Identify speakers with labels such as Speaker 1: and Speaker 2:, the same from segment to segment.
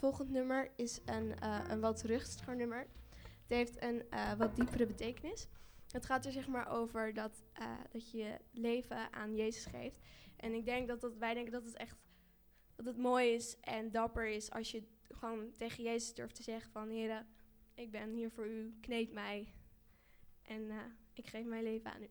Speaker 1: het nummer is een, eh, een wat rustiger nummer. Het heeft een eh, wat diepere betekenis. Het gaat er zeg maar over dat, eh, dat je leven aan Jezus geeft. En ik denk dat, dat wij denken dat het echt dat het mooi is en dapper is als je gewoon tegen Jezus durft te zeggen van Heer, ik ben hier voor u, kneed mij en ik geef mijn leven aan u.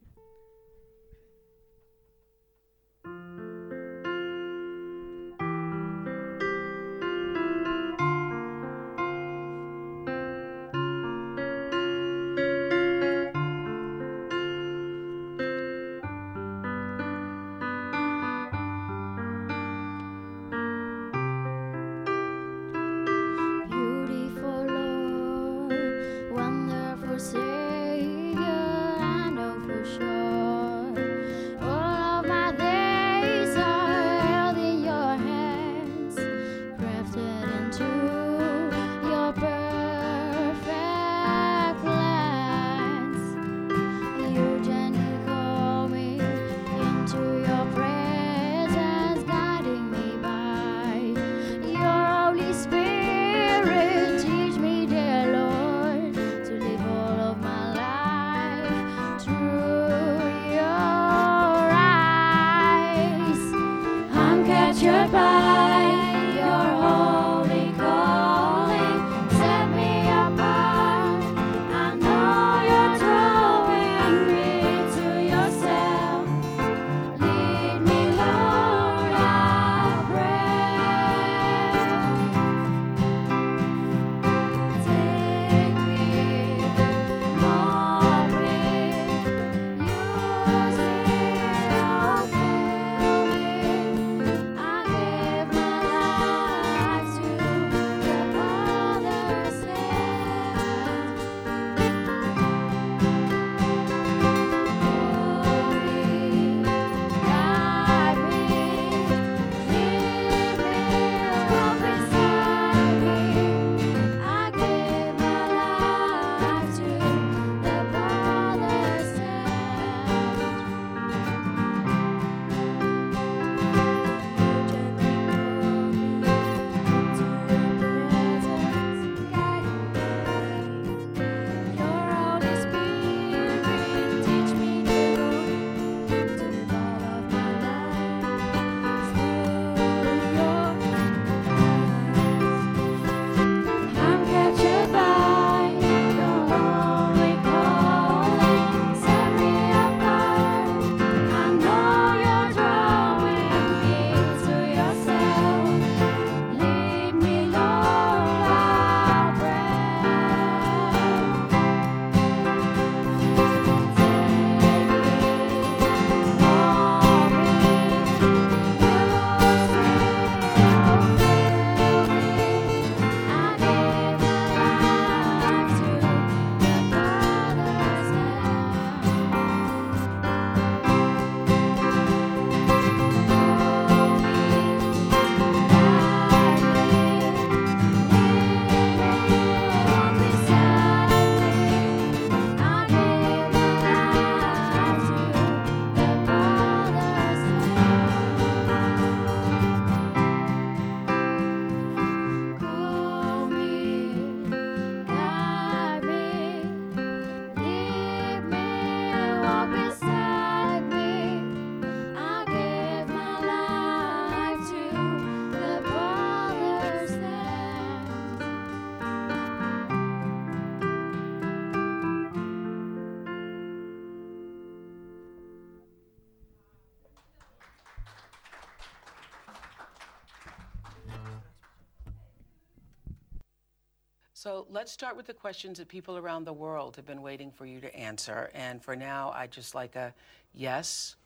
Speaker 2: So let's start with the questions that people around the world have been waiting for you to answer. And for now, I'd just like a yes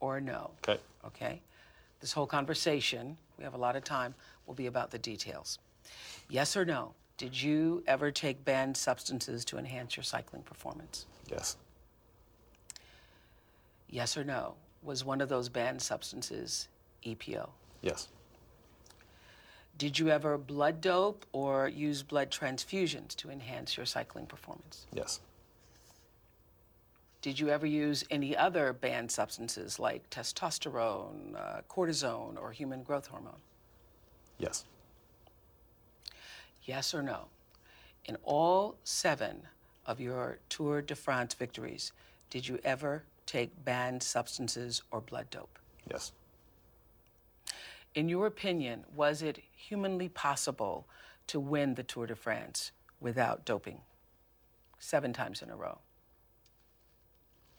Speaker 2: or no.
Speaker 3: Okay.
Speaker 2: Okay? This whole conversation, we have a lot of time, will be about the details. Yes or no? Did you ever take banned substances to enhance your cycling performance?
Speaker 3: Yes.
Speaker 2: Yes or no? Was one of those banned substances EPO?
Speaker 3: Yes.
Speaker 2: Did you ever blood dope or use blood transfusions to enhance your cycling performance?
Speaker 3: Yes.
Speaker 2: Did you ever use any other banned substances like testosterone, uh, cortisone, or human growth hormone?
Speaker 3: Yes.
Speaker 2: Yes or no? In all seven of your Tour de France victories, did you ever take banned substances or blood dope?
Speaker 3: Yes.
Speaker 2: In your opinion, was it humanly possible to win the Tour de France without doping? Seven times in a row.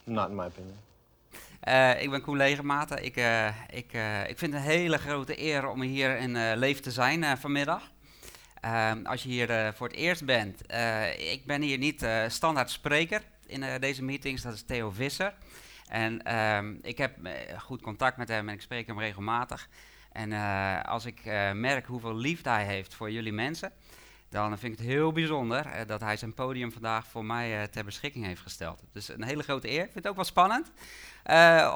Speaker 3: Not in my opinion.
Speaker 4: Eh, ik ben Koen Legermaten. Ik, eh, ik, eh, ik vind het een hele grote eer om hier in Leef te zijn vanmiddag. Ehm, als je hier voor het eerst bent, eh, ik ben hier niet eh, standaard spreker in deze meetings, dat is Theo Visser. En ehm, ik heb goed contact met hem en ik spreek hem regelmatig. En eh, als ik eh, merk hoeveel liefde hij heeft voor jullie mensen, dan vind ik het heel bijzonder eh, dat hij zijn podium vandaag voor mij ter beschikking heeft gesteld. Dus een hele grote eer. Ik vind het ook wel spannend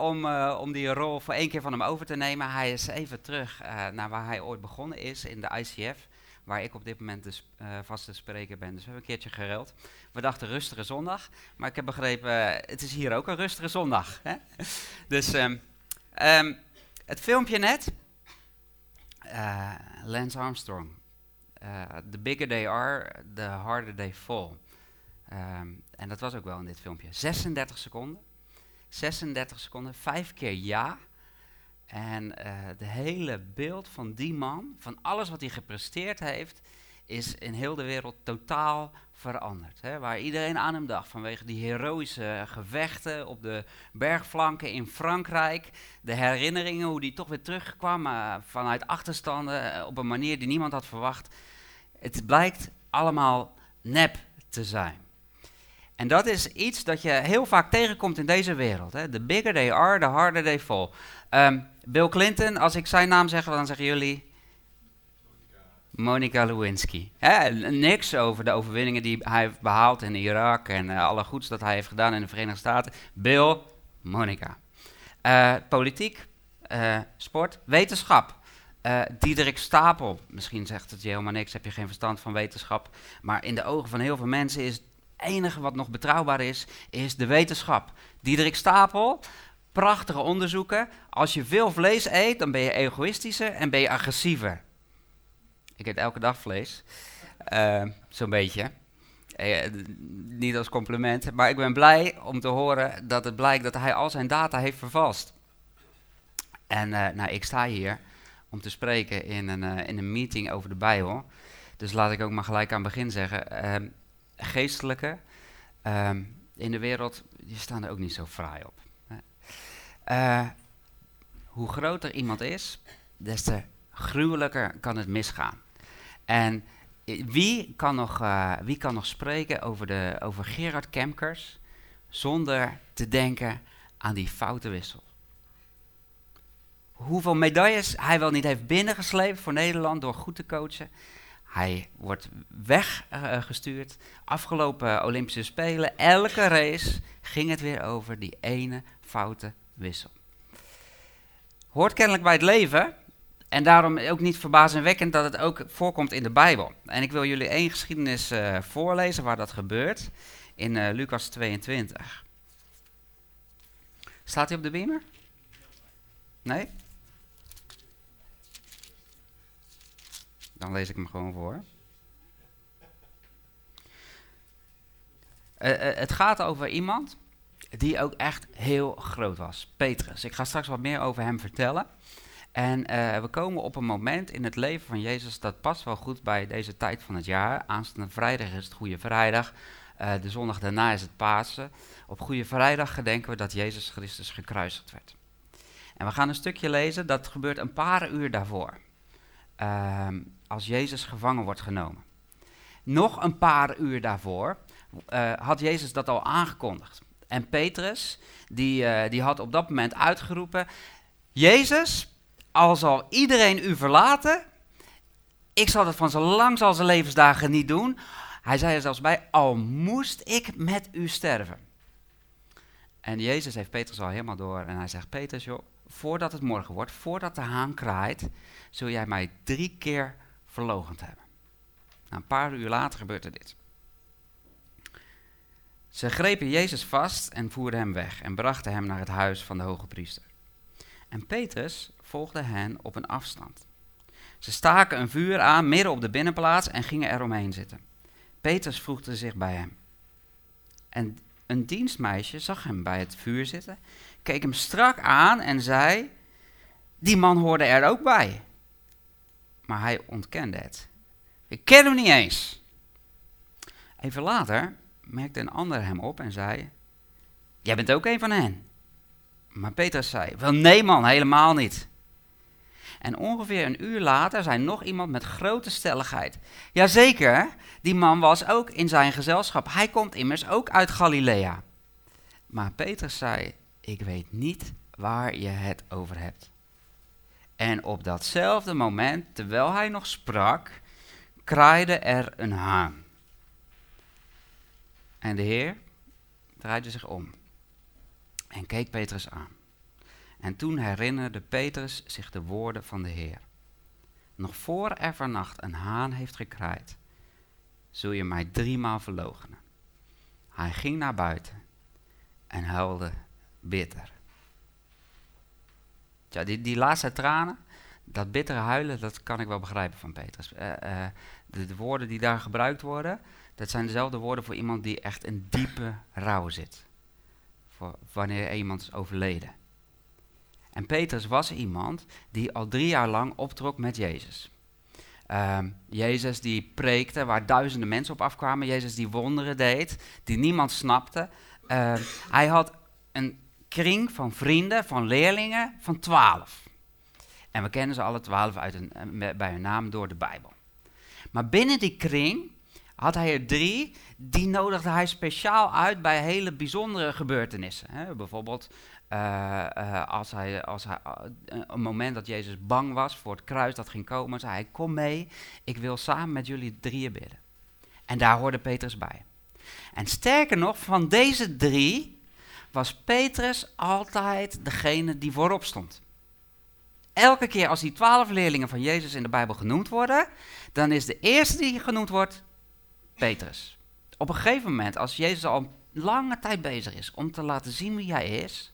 Speaker 4: om, om die rol voor één keer van hem over te nemen. Hij is even terug naar waar hij ooit begonnen is, in de ICF, waar ik op dit moment eh, vaste spreker ben. Dus we hebben een keertje geruild. We dachten rustige zondag, maar ik heb begrepen, het is hier ook een rustige zondag. Hè? Dus ehm, ehm, het filmpje net, eh, Lance Armstrong. Uh, the bigger they are, the harder they fall. Ehm, en dat was ook wel in dit filmpje. 36 seconden. 36 seconden, vijf keer ja. En eh de hele beeld van die man, van alles wat hij gepresteerd heeft, is in heel de wereld totaal veranderd. Hè? Waar iedereen aan hem dacht vanwege die heroïsche gevechten op de bergflanken in Frankrijk. De herinneringen, hoe die toch weer terugkwam eh, vanuit achterstanden eh, op een manier die niemand had verwacht. Het blijkt allemaal nep te zijn. En dat is iets dat je heel vaak tegenkomt in deze wereld. The bigger they are, the harder they fall. Ehm, Bill Clinton, als ik zijn naam zeg, dan zeggen jullie... Monica Lewinsky. Hè, niks over de overwinningen die hij heeft behaald in Irak en eh, alle goeds dat hij heeft gedaan in de Verenigde Staten. Bill, Monica. Eh, politiek, eh, sport, wetenschap. Diederik Stapel, misschien zegt het je helemaal niks, heb je geen verstand van wetenschap. Maar in de ogen van heel veel mensen is het enige wat nog betrouwbaar is, is de wetenschap. Diederik Stapel, prachtige onderzoeken. Als je veel vlees eet, dan ben je egoïstischer en ben je agressiever. Ik eet elke dag vlees. Eh, Zo'n beetje. Eh, d- niet als compliment, maar ik ben blij om te horen dat het blijkt dat hij al zijn data heeft vervalst. En eh, nou, ik sta hier om te spreken in een, eh, in een meeting over de Bijbel. Dus laat ik ook maar gelijk aan het begin zeggen. ehm, geestelijke ehm, in de wereld, die staan er ook niet zo fraai op. Eh, hoe groter iemand is, des te gruwelijker kan het misgaan. En i- wie kan nog, eh, wie kan nog spreken over, de, over Gerard Kemkers zonder te denken aan die foute wissel? Hoeveel medailles hij wel niet heeft binnengesleept voor Nederland door goed te coachen. Hij wordt weggestuurd. Afgelopen Olympische Spelen, elke race ging het weer over die ene foute wissel. Hoort kennelijk bij het leven. En daarom ook niet verbazingwekkend dat het ook voorkomt in de Bijbel. En ik wil jullie één geschiedenis eh, voorlezen waar dat gebeurt. In eh, Lucas 22. Staat hij op de beamer? Nee? Dan lees ik hem gewoon voor. Eh, het gaat over iemand die ook echt heel groot was. Petrus. Ik ga straks wat meer over hem vertellen. En eh, we komen op een moment in het leven van Jezus dat past wel goed bij deze tijd van het jaar. Aanstaande vrijdag is het Goede Vrijdag. Eh, de zondag daarna is het Pasen. Op Goede Vrijdag gedenken we dat Jezus Christus gekruisigd werd. En we gaan een stukje lezen, dat gebeurt een paar uur daarvoor. Ehm, als Jezus gevangen wordt genomen. Nog een paar uur daarvoor eh, had Jezus dat al aangekondigd. En Petrus, die, die had op dat moment uitgeroepen: Jezus, al zal iedereen u verlaten, ik zal dat van zo lang zal zijn levensdagen niet doen. Hij zei er zelfs bij: Al moest ik met u sterven. En Jezus heeft Petrus al helemaal door en hij zegt: Petrus, joh, voordat het morgen wordt, voordat de haan kraait, zul jij mij drie keer verloochend hebben. Een paar uur later gebeurde dit. Ze grepen Jezus vast en voerden hem weg en brachten hem naar het huis van de hoge priester. En Petrus volgde hen op een afstand. Ze staken een vuur aan midden op de binnenplaats en gingen eromheen zitten. Petrus voegde zich bij hem. En een dienstmeisje zag hem bij het vuur zitten, keek hem strak aan en zei: Die man hoorde er ook bij. Maar hij ontkende het. Ik ken hem niet eens. Even later merkte een ander hem op en zei: Jij bent ook een van hen. Maar Petrus zei: Wel, nee, man, helemaal niet. En ongeveer een uur later zei nog iemand met grote stelligheid: Jazeker, die man was ook in zijn gezelschap. Hij komt immers ook uit Galilea. Maar Petrus zei: Ik weet niet waar je het over hebt. En op datzelfde moment, terwijl hij nog sprak, kraaide er een haan. En de Heer draaide zich om en keek Petrus aan. En toen herinnerde Petrus zich de woorden van de Heer. Nog voor er vannacht een haan heeft gekraaid, zul je mij driemaal verloochenen. Hij ging naar buiten en huilde bitter. Ja, die, die laatste tranen, dat bittere huilen, dat kan ik wel begrijpen van Petrus. Eh, eh, de, de woorden die daar gebruikt worden, dat zijn dezelfde woorden voor iemand die echt in diepe rouw zit. Voor wanneer iemand is overleden. En Petrus was iemand die al drie jaar lang optrok met Jezus. Ehm, Jezus die preekte waar duizenden mensen op afkwamen. Jezus die wonderen deed, die niemand snapte. Ehm, hij had een kring van vrienden, van leerlingen, van twaalf. En we kennen ze alle twaalf uit eh, bij hun naam door de Bijbel. Maar binnen die kring had hij er drie, die nodigde hij speciaal uit bij hele bijzondere gebeurtenissen. Hè. Bijvoorbeeld uh, als hij, als hij, uh, een moment dat Jezus bang was voor het kruis dat ging komen, zei hij, kom mee, ik wil samen met jullie drieën bidden. En daar hoorde Petrus bij. En sterker nog, van deze drie was Petrus altijd degene die voorop stond. Elke keer als die twaalf leerlingen van Jezus in de Bijbel genoemd worden, dan is de eerste die genoemd wordt Petrus. Op een gegeven moment, als Jezus al lange tijd bezig is om te laten zien wie hij is,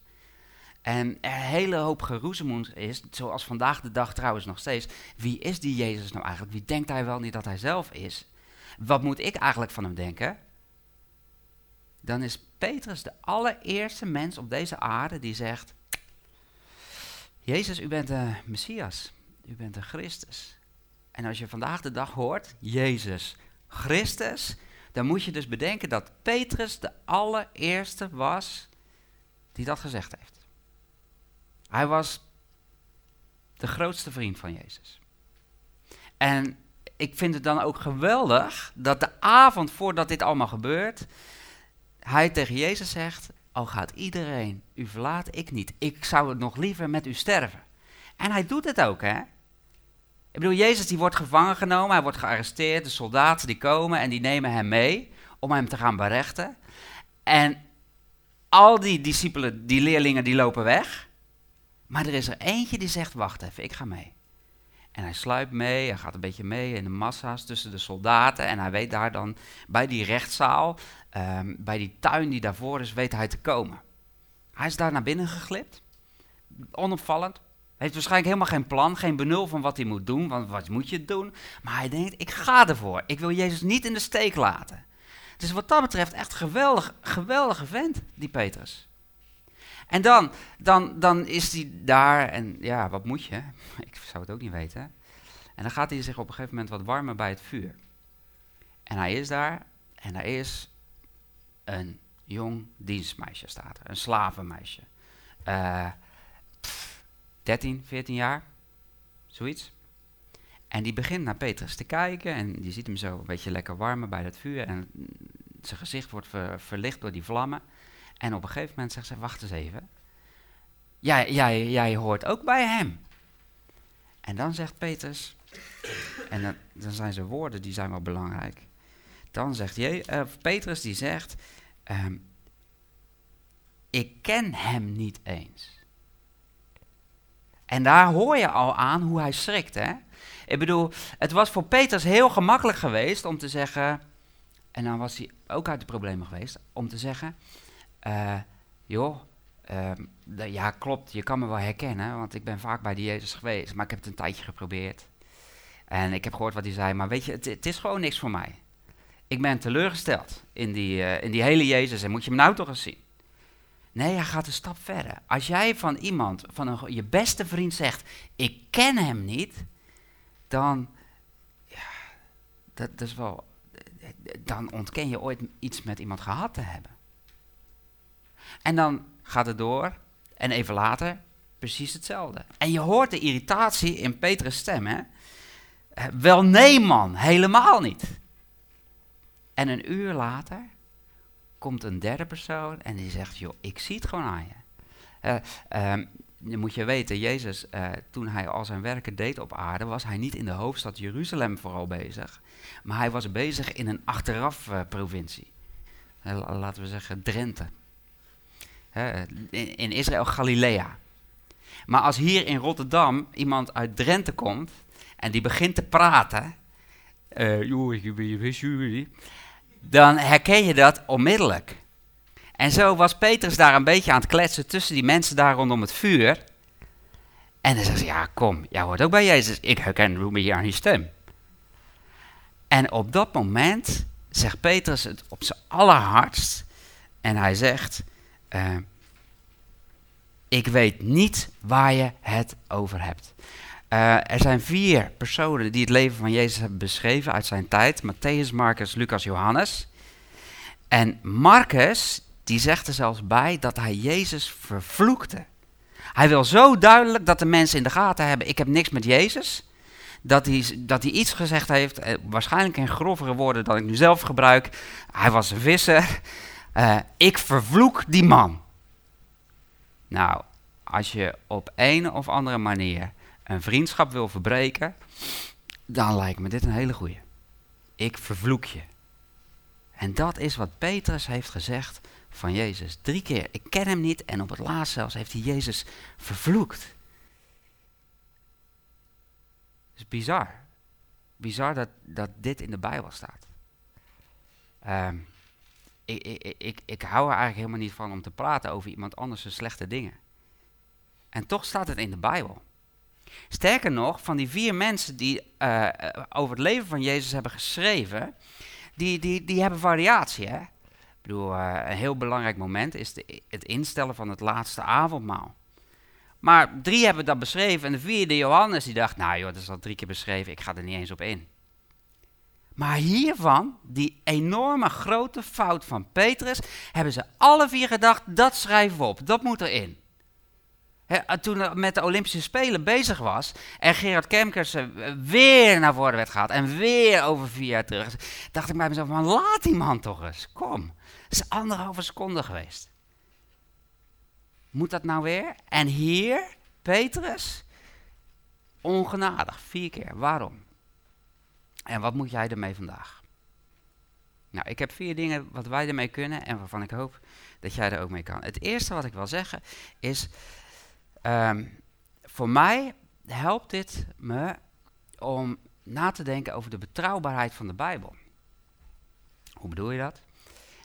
Speaker 4: en er een hele hoop geroezemoes is, zoals vandaag de dag trouwens nog steeds. Wie is die Jezus nou eigenlijk? Wie denkt hij wel niet dat hij zelf is? Wat moet ik eigenlijk van hem denken? Dan is Petrus de allereerste mens op deze aarde die zegt: Jezus, u bent de Messias, u bent de Christus. En als je vandaag de dag hoort, Jezus, Christus, dan moet je dus bedenken dat Petrus de allereerste was die dat gezegd heeft. Hij was de grootste vriend van Jezus. En ik vind het dan ook geweldig dat de avond voordat dit allemaal gebeurt, hij tegen Jezus zegt: Al gaat iedereen, u verlaat ik niet. Ik zou het nog liever met u sterven. En hij doet het ook, hè? Ik bedoel, Jezus die wordt gevangen genomen, hij wordt gearresteerd, de soldaten die komen en die nemen hem mee om hem te gaan berechten. En al die discipelen, die leerlingen, die lopen weg. Maar er is er eentje die zegt, wacht even, ik ga mee. En hij sluipt mee, hij gaat een beetje mee in de massa's tussen de soldaten. En hij weet daar dan bij die rechtszaal, um, bij die tuin die daarvoor is, weet hij te komen. Hij is daar naar binnen geglipt, onopvallend. Heeft waarschijnlijk helemaal geen plan, geen benul van wat hij moet doen, want wat moet je doen? Maar hij denkt, ik ga ervoor. Ik wil Jezus niet in de steek laten. Dus wat dat betreft echt geweldig, geweldige vent, die Petrus. En dan, dan, dan is hij daar en ja, wat moet je? Ik zou het ook niet weten. En dan gaat hij zich op een gegeven moment wat warmen bij het vuur. En hij is daar en er is een jong dienstmeisje staat er, een slavenmeisje. Uh, pff, 13, 14 jaar, zoiets. En die begint naar Petrus te kijken en die ziet hem zo een beetje lekker warmen bij dat vuur. En zijn gezicht wordt ver, verlicht door die vlammen. En op een gegeven moment zegt ze, wacht eens even. Jij, jij, jij hoort ook bij hem. En dan zegt Petrus, en dan, dan zijn zijn woorden, die zijn wel belangrijk. Dan zegt je, uh, Petrus, die zegt, um, ik ken hem niet eens. En daar hoor je al aan hoe hij schrikt, hè. Ik bedoel, het was voor Petrus heel gemakkelijk geweest om te zeggen, en dan was hij ook uit de problemen geweest, om te zeggen, uh, joh, uh, ja klopt, je kan me wel herkennen, want ik ben vaak bij die Jezus geweest, maar ik heb het een tijdje geprobeerd. En ik heb gehoord wat hij zei, maar weet je, het, het is gewoon niks voor mij. Ik ben teleurgesteld in die, eh, in die hele Jezus en moet je hem nou toch eens zien. Nee, hij gaat een stap verder. Als jij van iemand, van een, je beste vriend zegt, ik ken hem niet, dan, ja, dat, dat is wel, dan ontken je ooit iets met iemand gehad te hebben. En dan gaat het door en even later precies hetzelfde. En je hoort de irritatie in Petrus' stem, hè? Wel nee man, helemaal niet. En een uur later komt een derde persoon en die zegt, joh, ik zie het gewoon aan je. Eh, ehm, je moet je weten, Jezus, eh, toen hij al zijn werken deed op aarde, was hij niet in de hoofdstad Jeruzalem vooral bezig. Maar hij was bezig in een achteraf eh, provincie. La- laten we zeggen Drenthe. In, Israël Galilea. Maar als hier in Rotterdam iemand uit Drenthe komt en die begint te praten, eh, dan herken je dat onmiddellijk. En zo was Petrus daar een beetje aan het kletsen tussen die mensen daar rondom het vuur. En dan zegt ze, ja kom, jij hoort ook bij Jezus. Ik herken me hier aan je stem. En op dat moment zegt Petrus het op zijn allerhardst. En hij zegt, eh, ik weet niet waar je het over hebt. Eh, er zijn vier personen die het leven van Jezus hebben beschreven uit zijn tijd. Matthäus, Marcus, Lucas, Johannes. En Marcus, die zegt er zelfs bij dat hij Jezus vervloekte. Hij wil zo duidelijk dat de mensen in de gaten hebben, ik heb niks met Jezus. Dat hij, dat hij iets gezegd heeft, eh, waarschijnlijk in grovere woorden dan ik nu zelf gebruik. Hij was een visser. Eh, ik vervloek die man. Nou, als je op een of andere manier een vriendschap wil verbreken, dan lijkt me dit een hele goeie. Ik vervloek je. En dat is wat Petrus heeft gezegd van Jezus. Drie keer. Ik ken hem niet en op het laatst zelfs heeft hij Jezus vervloekt. Het is bizar. Bizar dat, dat dit in de Bijbel staat. Ehm, ik, ik, ik, hou er eigenlijk helemaal niet van om te praten over iemand anders slechte dingen. En toch staat het in de Bijbel. Sterker nog, van die vier mensen die eh, eh, over het leven van Jezus hebben geschreven, die, die, die hebben variatie. Hè? Ik bedoel, eh, een heel belangrijk moment is de, het instellen van het laatste avondmaal. Maar drie hebben dat beschreven en de vierde, Johannes, die dacht, nou dat is al drie keer beschreven, ik ga er niet eens op in. Maar hiervan, die enorme grote fout van Petrus, hebben ze alle vier gedacht, dat schrijven we op, dat moet erin. Hè, toen er met de Olympische Spelen bezig was en Gerard Kemkers eh, weer naar voren werd gehaald en weer over vier jaar terug, dacht ik bij mezelf, man, laat die man toch eens, kom. Het is anderhalve seconde geweest. Moet dat nou weer? En hier, Petrus, ongenadig, vier keer. Waarom? En wat moet jij ermee vandaag? Nou, ik heb vier dingen wat wij ermee kunnen en waarvan ik hoop dat jij er ook mee kan. Het eerste wat ik wil zeggen is, ehm, voor mij helpt dit me om na te denken over de betrouwbaarheid van de Bijbel. Hoe bedoel je dat?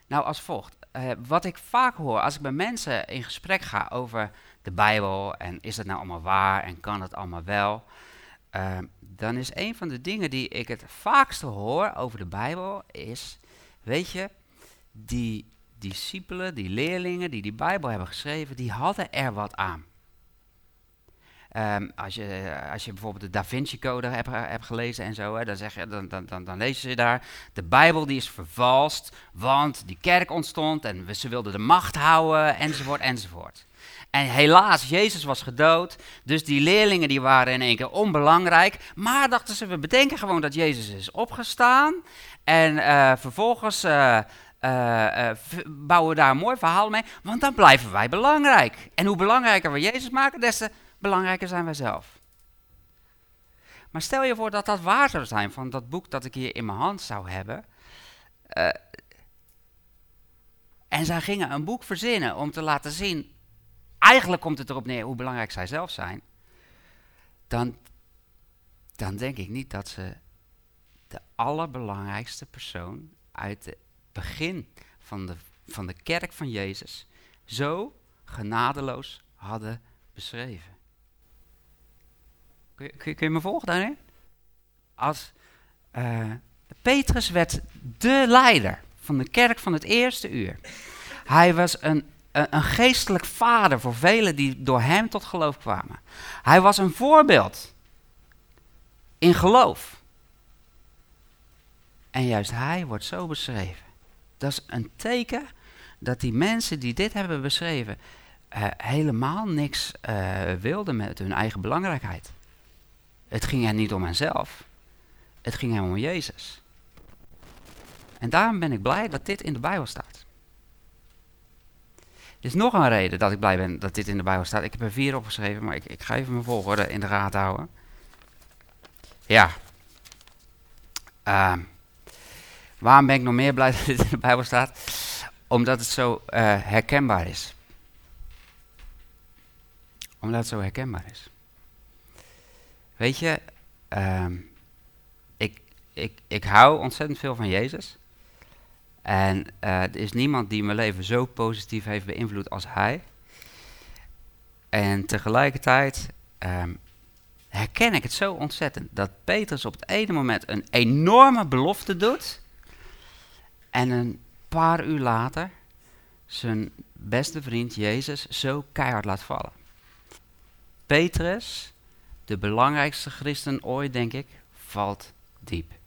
Speaker 4: Nou, als volgt. Eh, wat ik vaak hoor als ik met mensen in gesprek ga over de Bijbel en is het nou allemaal waar en kan het allemaal wel, eh, dan is een van de dingen die ik het vaakste hoor over de Bijbel is, weet je, die discipelen, die leerlingen die die Bijbel hebben geschreven, die hadden er wat aan. Ehm, als, je, als je bijvoorbeeld de Da Vinci Code hebt, hebt gelezen en zo, hè, dan, zeg je, dan, dan, dan, dan lees je daar, de Bijbel die is vervalst, want die kerk ontstond en ze wilden de macht houden, enzovoort, enzovoort. En helaas, Jezus was gedood, dus die leerlingen die waren in één keer onbelangrijk, maar dachten ze, we bedenken gewoon dat Jezus is opgestaan en eh, vervolgens... eh, eh, bouwen we daar een mooi verhaal mee, want dan blijven wij belangrijk. En hoe belangrijker we Jezus maken, des te belangrijker zijn wij zelf. Maar stel je voor dat dat waar zou zijn van dat boek dat ik hier in mijn hand zou hebben. en zij gingen een boek verzinnen om te laten zien, eigenlijk komt het erop neer hoe belangrijk zij zelf zijn. Dan, dan denk ik niet dat ze de allerbelangrijkste persoon uit het begin van de, van de kerk van Jezus zo genadeloos hadden beschreven. Kun je, kun je, me volgen daarin? als eh, Petrus werd de leider van de kerk van het eerste uur. Hij was een, een, geestelijk vader voor velen die door hem tot geloof kwamen. Hij was een voorbeeld in geloof. En juist hij wordt zo beschreven. Dat is een teken dat die mensen die dit hebben beschreven eh, helemaal niks eh, wilden met hun eigen belangrijkheid. Het ging hen niet om henzelf. Het ging hem om Jezus. En daarom ben ik blij dat dit in de Bijbel staat. Is nog een reden dat ik blij ben dat dit in de Bijbel staat. Ik heb er vier opgeschreven, maar ik, ik ga even mijn volgorde in de gaten houden. Ja. Ehm, waarom ben ik nog meer blij dat dit in de Bijbel staat? Omdat het zo eh, herkenbaar is. Omdat het zo herkenbaar is. Weet je, ehm, ik, ik, ik hou ontzettend veel van Jezus. En eh, er is niemand die mijn leven zo positief heeft beïnvloed als hij. En tegelijkertijd ehm, herken ik het zo ontzettend dat Petrus op het ene moment een enorme belofte doet. En een paar uur later zijn beste vriend Jezus zo keihard laat vallen. Petrus, de belangrijkste christen ooit, denk ik, valt diep.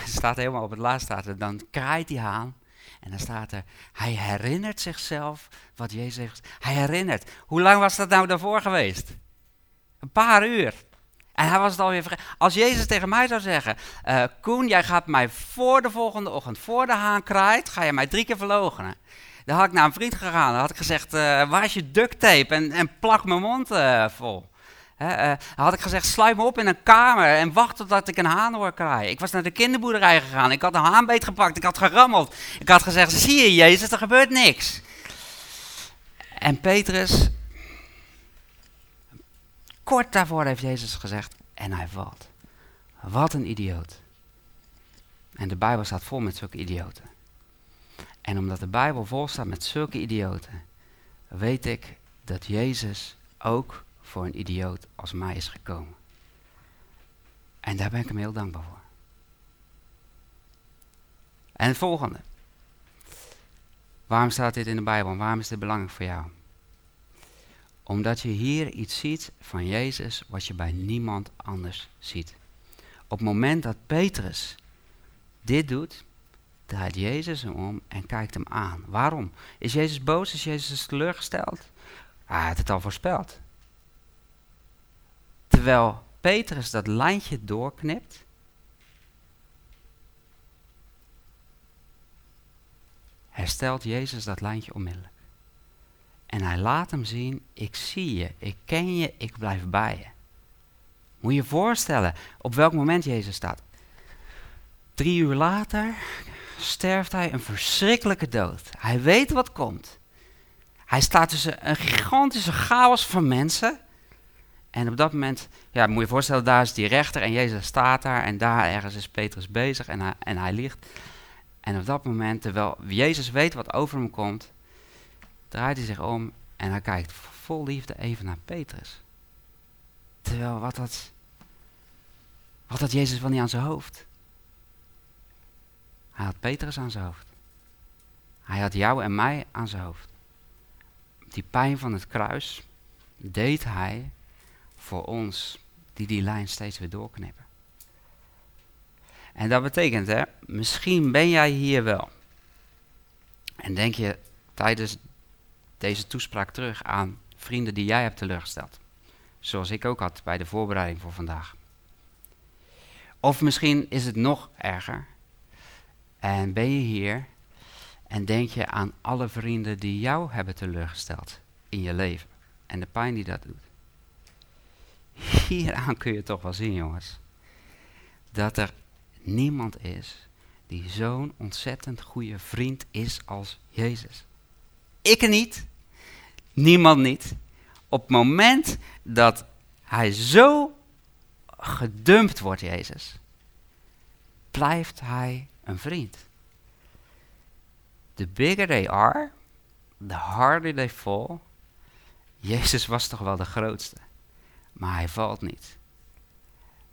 Speaker 4: Staat helemaal op het laatst, staat dan kraait die haan. En dan staat er, hij herinnert zichzelf wat Jezus heeft gezegd. Hij herinnert. Hoe lang was dat nou daarvoor geweest? Een paar uur. En hij was het alweer vergeten. Als Jezus tegen mij zou zeggen, uh, Koen, jij gaat mij voor de volgende ochtend, voor de haan kraait, ga je mij drie keer verlogenen. Dan had ik naar een vriend gegaan, dan had ik gezegd, uh, waar is je duct tape en, en plak mijn mond uh, vol. He, uh, had ik gezegd, sluit me op in een kamer en wacht totdat ik een haan hoor kraaien. Ik was naar de kinderboerderij gegaan, ik had een haanbeet gepakt, ik had gerammeld. Ik had gezegd, zie je Jezus, er gebeurt niks. En Petrus, kort daarvoor heeft Jezus gezegd, en hij valt. Wat een idioot. En de Bijbel staat vol met zulke idioten. En omdat de Bijbel vol staat met zulke idioten, weet ik dat Jezus ook voor een idioot als mij is gekomen. En daar ben ik hem heel dankbaar voor. En het volgende. Waarom staat dit in de Bijbel waarom is dit belangrijk voor jou? Omdat je hier iets ziet van Jezus wat je bij niemand anders ziet. Op het moment dat Petrus dit doet, draait Jezus hem om en kijkt hem aan. Waarom? Is Jezus boos? Is Jezus teleurgesteld? Hij had het al voorspeld. Terwijl Petrus dat lijntje doorknipt, herstelt Jezus dat lijntje onmiddellijk. En hij laat hem zien, ik zie je, ik ken je, ik blijf bij je. Moet je je voorstellen op welk moment Jezus staat. Drie uur later sterft hij een verschrikkelijke dood. Hij weet wat komt. Hij staat tussen een gigantische chaos van mensen. En op dat moment, ja, moet je je voorstellen, daar is die rechter en Jezus staat daar. En daar ergens is Petrus bezig en hij, en hij ligt. En op dat moment, terwijl Jezus weet wat over hem komt, draait hij zich om en hij kijkt vol liefde even naar Petrus. Terwijl, wat had, wat had Jezus wel niet aan zijn hoofd? Hij had Petrus aan zijn hoofd. Hij had jou en mij aan zijn hoofd. Die pijn van het kruis deed hij voor ons die die lijn steeds weer doorknippen. En dat betekent, hè, misschien ben jij hier wel. En denk je tijdens deze toespraak terug aan vrienden die jij hebt teleurgesteld. Zoals ik ook had bij de voorbereiding voor vandaag. Of misschien is het nog erger. En ben je hier en denk je aan alle vrienden die jou hebben teleurgesteld in je leven. En de pijn die dat doet. Hieraan kun je toch wel zien, jongens. Dat er niemand is die zo'n ontzettend goede vriend is als Jezus. Ik niet. Niemand niet. Op het moment dat hij zo gedumpt wordt, Jezus, blijft hij een vriend. The bigger they are, the harder they fall. Jezus was toch wel de grootste, maar hij valt niet.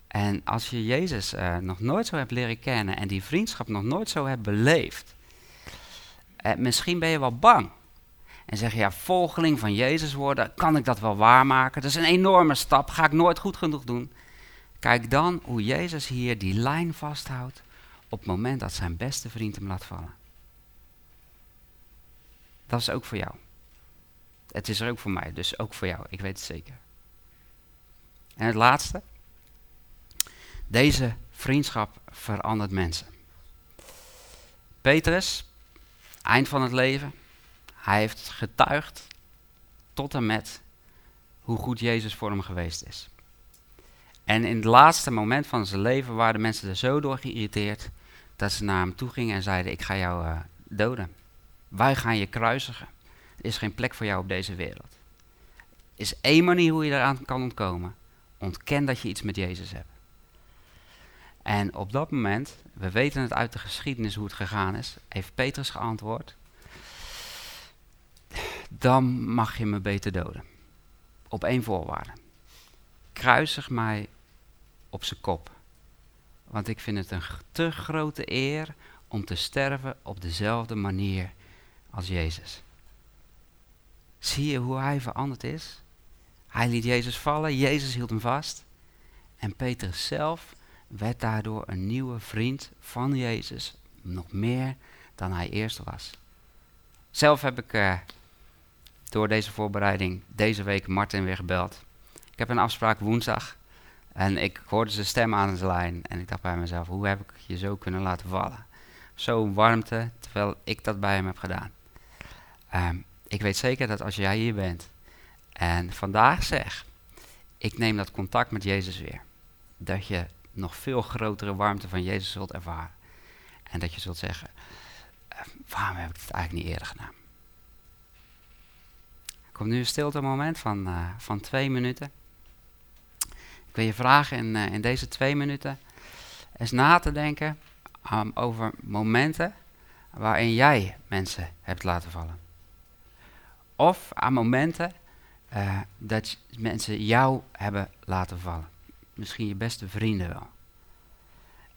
Speaker 4: En als je Jezus eh, nog nooit zo hebt leren kennen en die vriendschap nog nooit zo hebt beleefd, eh, misschien ben je wel bang. En zeg je, ja, volgeling van Jezus worden, kan ik dat wel waarmaken? Dat is een enorme stap, ga ik nooit goed genoeg doen. Kijk dan hoe Jezus hier die lijn vasthoudt op het moment dat zijn beste vriend hem laat vallen. Dat is ook voor jou. Het is er ook voor mij, dus ook voor jou, ik weet het zeker. En het laatste. Deze vriendschap verandert mensen. Petrus, eind van het leven, hij heeft getuigd tot en met hoe goed Jezus voor hem geweest is. En in het laatste moment van zijn leven waren de mensen er zo door geïrriteerd dat ze naar hem toe gingen en zeiden: Ik ga jou uh, doden. Wij gaan je kruisigen. Er is geen plek voor jou op deze wereld. Er is één manier hoe je eraan kan ontkomen. Ontken dat je iets met Jezus hebt. En op dat moment, we weten het uit de geschiedenis hoe het gegaan is, heeft Petrus geantwoord: Dan mag je me beter doden. Op één voorwaarde. Kruisig mij op zijn kop. Want ik vind het een te grote eer om te sterven op dezelfde manier als Jezus. Zie je hoe hij veranderd is? Hij liet Jezus vallen, Jezus hield hem vast. En Petrus zelf werd daardoor een nieuwe vriend van Jezus, nog meer dan hij eerst was. Zelf heb ik uh, door deze voorbereiding deze week Martin weer gebeld. Ik heb een afspraak woensdag en ik hoorde zijn stem aan de lijn en ik dacht bij mezelf, hoe heb ik je zo kunnen laten vallen? Zo'n warmte, terwijl ik dat bij hem heb gedaan. Um, ik weet zeker dat als jij hier bent en vandaag zegt, ik neem dat contact met Jezus weer, dat je nog veel grotere warmte van Jezus zult ervaren. En dat je zult zeggen, uh, waarom heb ik het eigenlijk niet eerder gedaan? Er komt nu een stilte moment van, uh, van twee minuten. Ik wil je vragen in, uh, in deze twee minuten eens na te denken um, over momenten waarin jij mensen hebt laten vallen. Of aan momenten uh, dat mensen jou hebben laten vallen. Misschien je beste vrienden wel.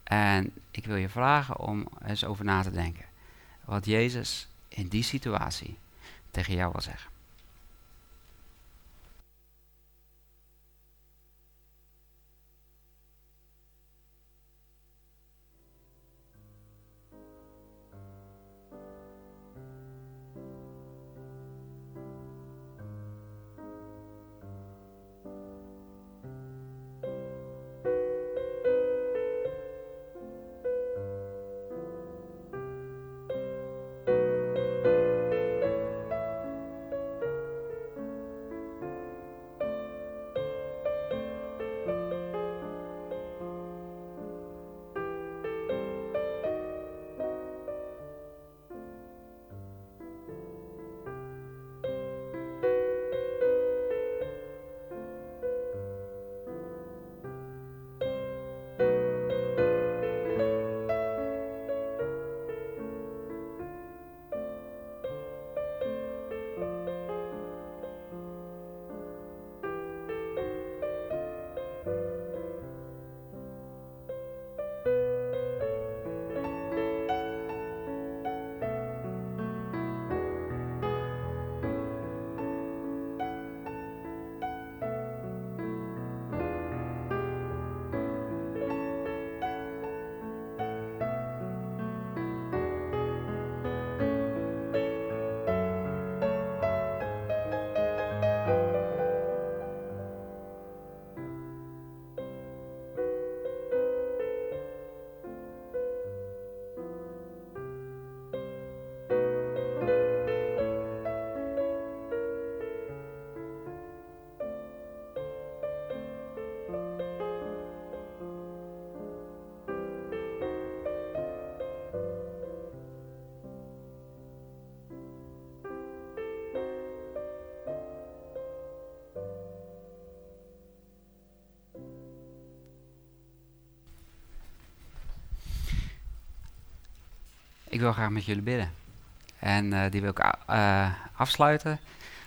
Speaker 4: En ik wil je vragen om eens over na te denken. Wat Jezus in die situatie tegen jou wil zeggen. Ik wil graag met jullie bidden. En uh, die wil ik uh, afsluiten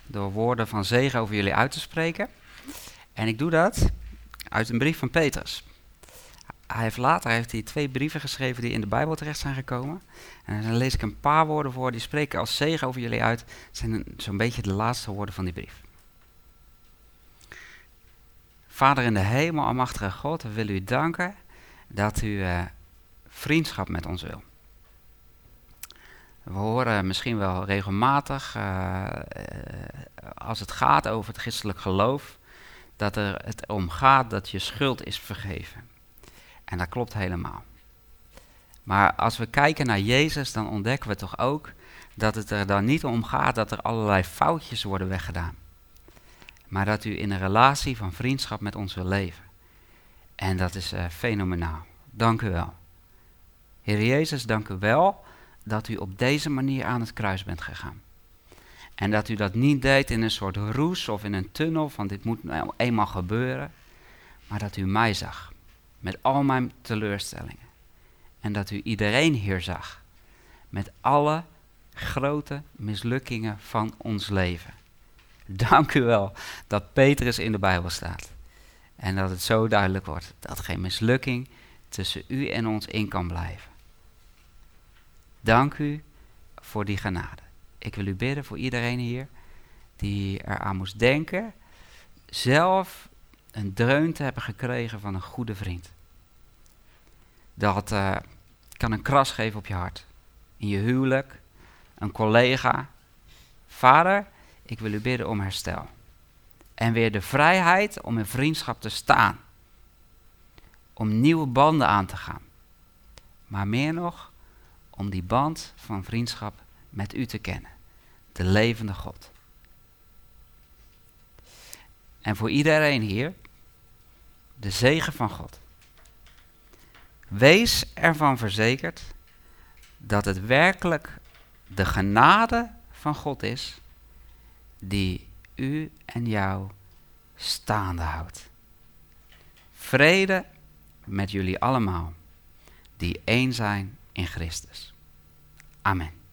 Speaker 4: door woorden van zegen over jullie uit te spreken. En ik doe dat uit een brief van Petrus. hij heeft later heeft hij twee brieven geschreven die in de Bijbel terecht zijn gekomen. En dan lees ik een paar woorden voor, die spreken als zegen over jullie uit. Het zijn zo'n beetje de laatste woorden van die brief. Vader in de hemel, almachtige God, we willen u danken dat u eh, vriendschap met ons wil. We horen misschien wel regelmatig, eh, eh, als het gaat over het christelijk geloof, dat er het om gaat dat je schuld is vergeven. En dat klopt helemaal. Maar als we kijken naar Jezus, dan ontdekken we toch ook dat het er dan niet om gaat dat er allerlei foutjes worden weggedaan. Maar dat u in een relatie van vriendschap met ons wil leven. En dat is eh, fenomenaal. Dank u wel. Heer Jezus, dank u wel dat u op deze manier aan het kruis bent gegaan. En dat u dat niet deed in een soort roes of in een tunnel van dit moet nou eenmaal gebeuren. Maar dat u mij zag met al mijn teleurstellingen. En dat u iedereen hier zag met alle grote mislukkingen van ons leven. Dank u wel dat Petrus in de Bijbel staat. En dat het zo duidelijk wordt dat geen mislukking tussen u en ons in kan blijven. Dank u voor die genade. Ik wil u bidden voor iedereen hier die eraan moest denken, zelf een dreun te hebben gekregen van een goede vriend. Dat eh, kan een kras geven op je hart. In je huwelijk, een collega. Vader, ik wil u bidden om herstel. En weer de vrijheid om in vriendschap te staan. Om nieuwe banden aan te gaan. Maar meer nog, om die band van vriendschap met u te kennen. De levende God. En voor iedereen hier, de zegen van God. Wees ervan verzekerd dat het werkelijk de genade van God is die u en jou staande houdt. Vrede met jullie allemaal die één zijn in Christus. Amen.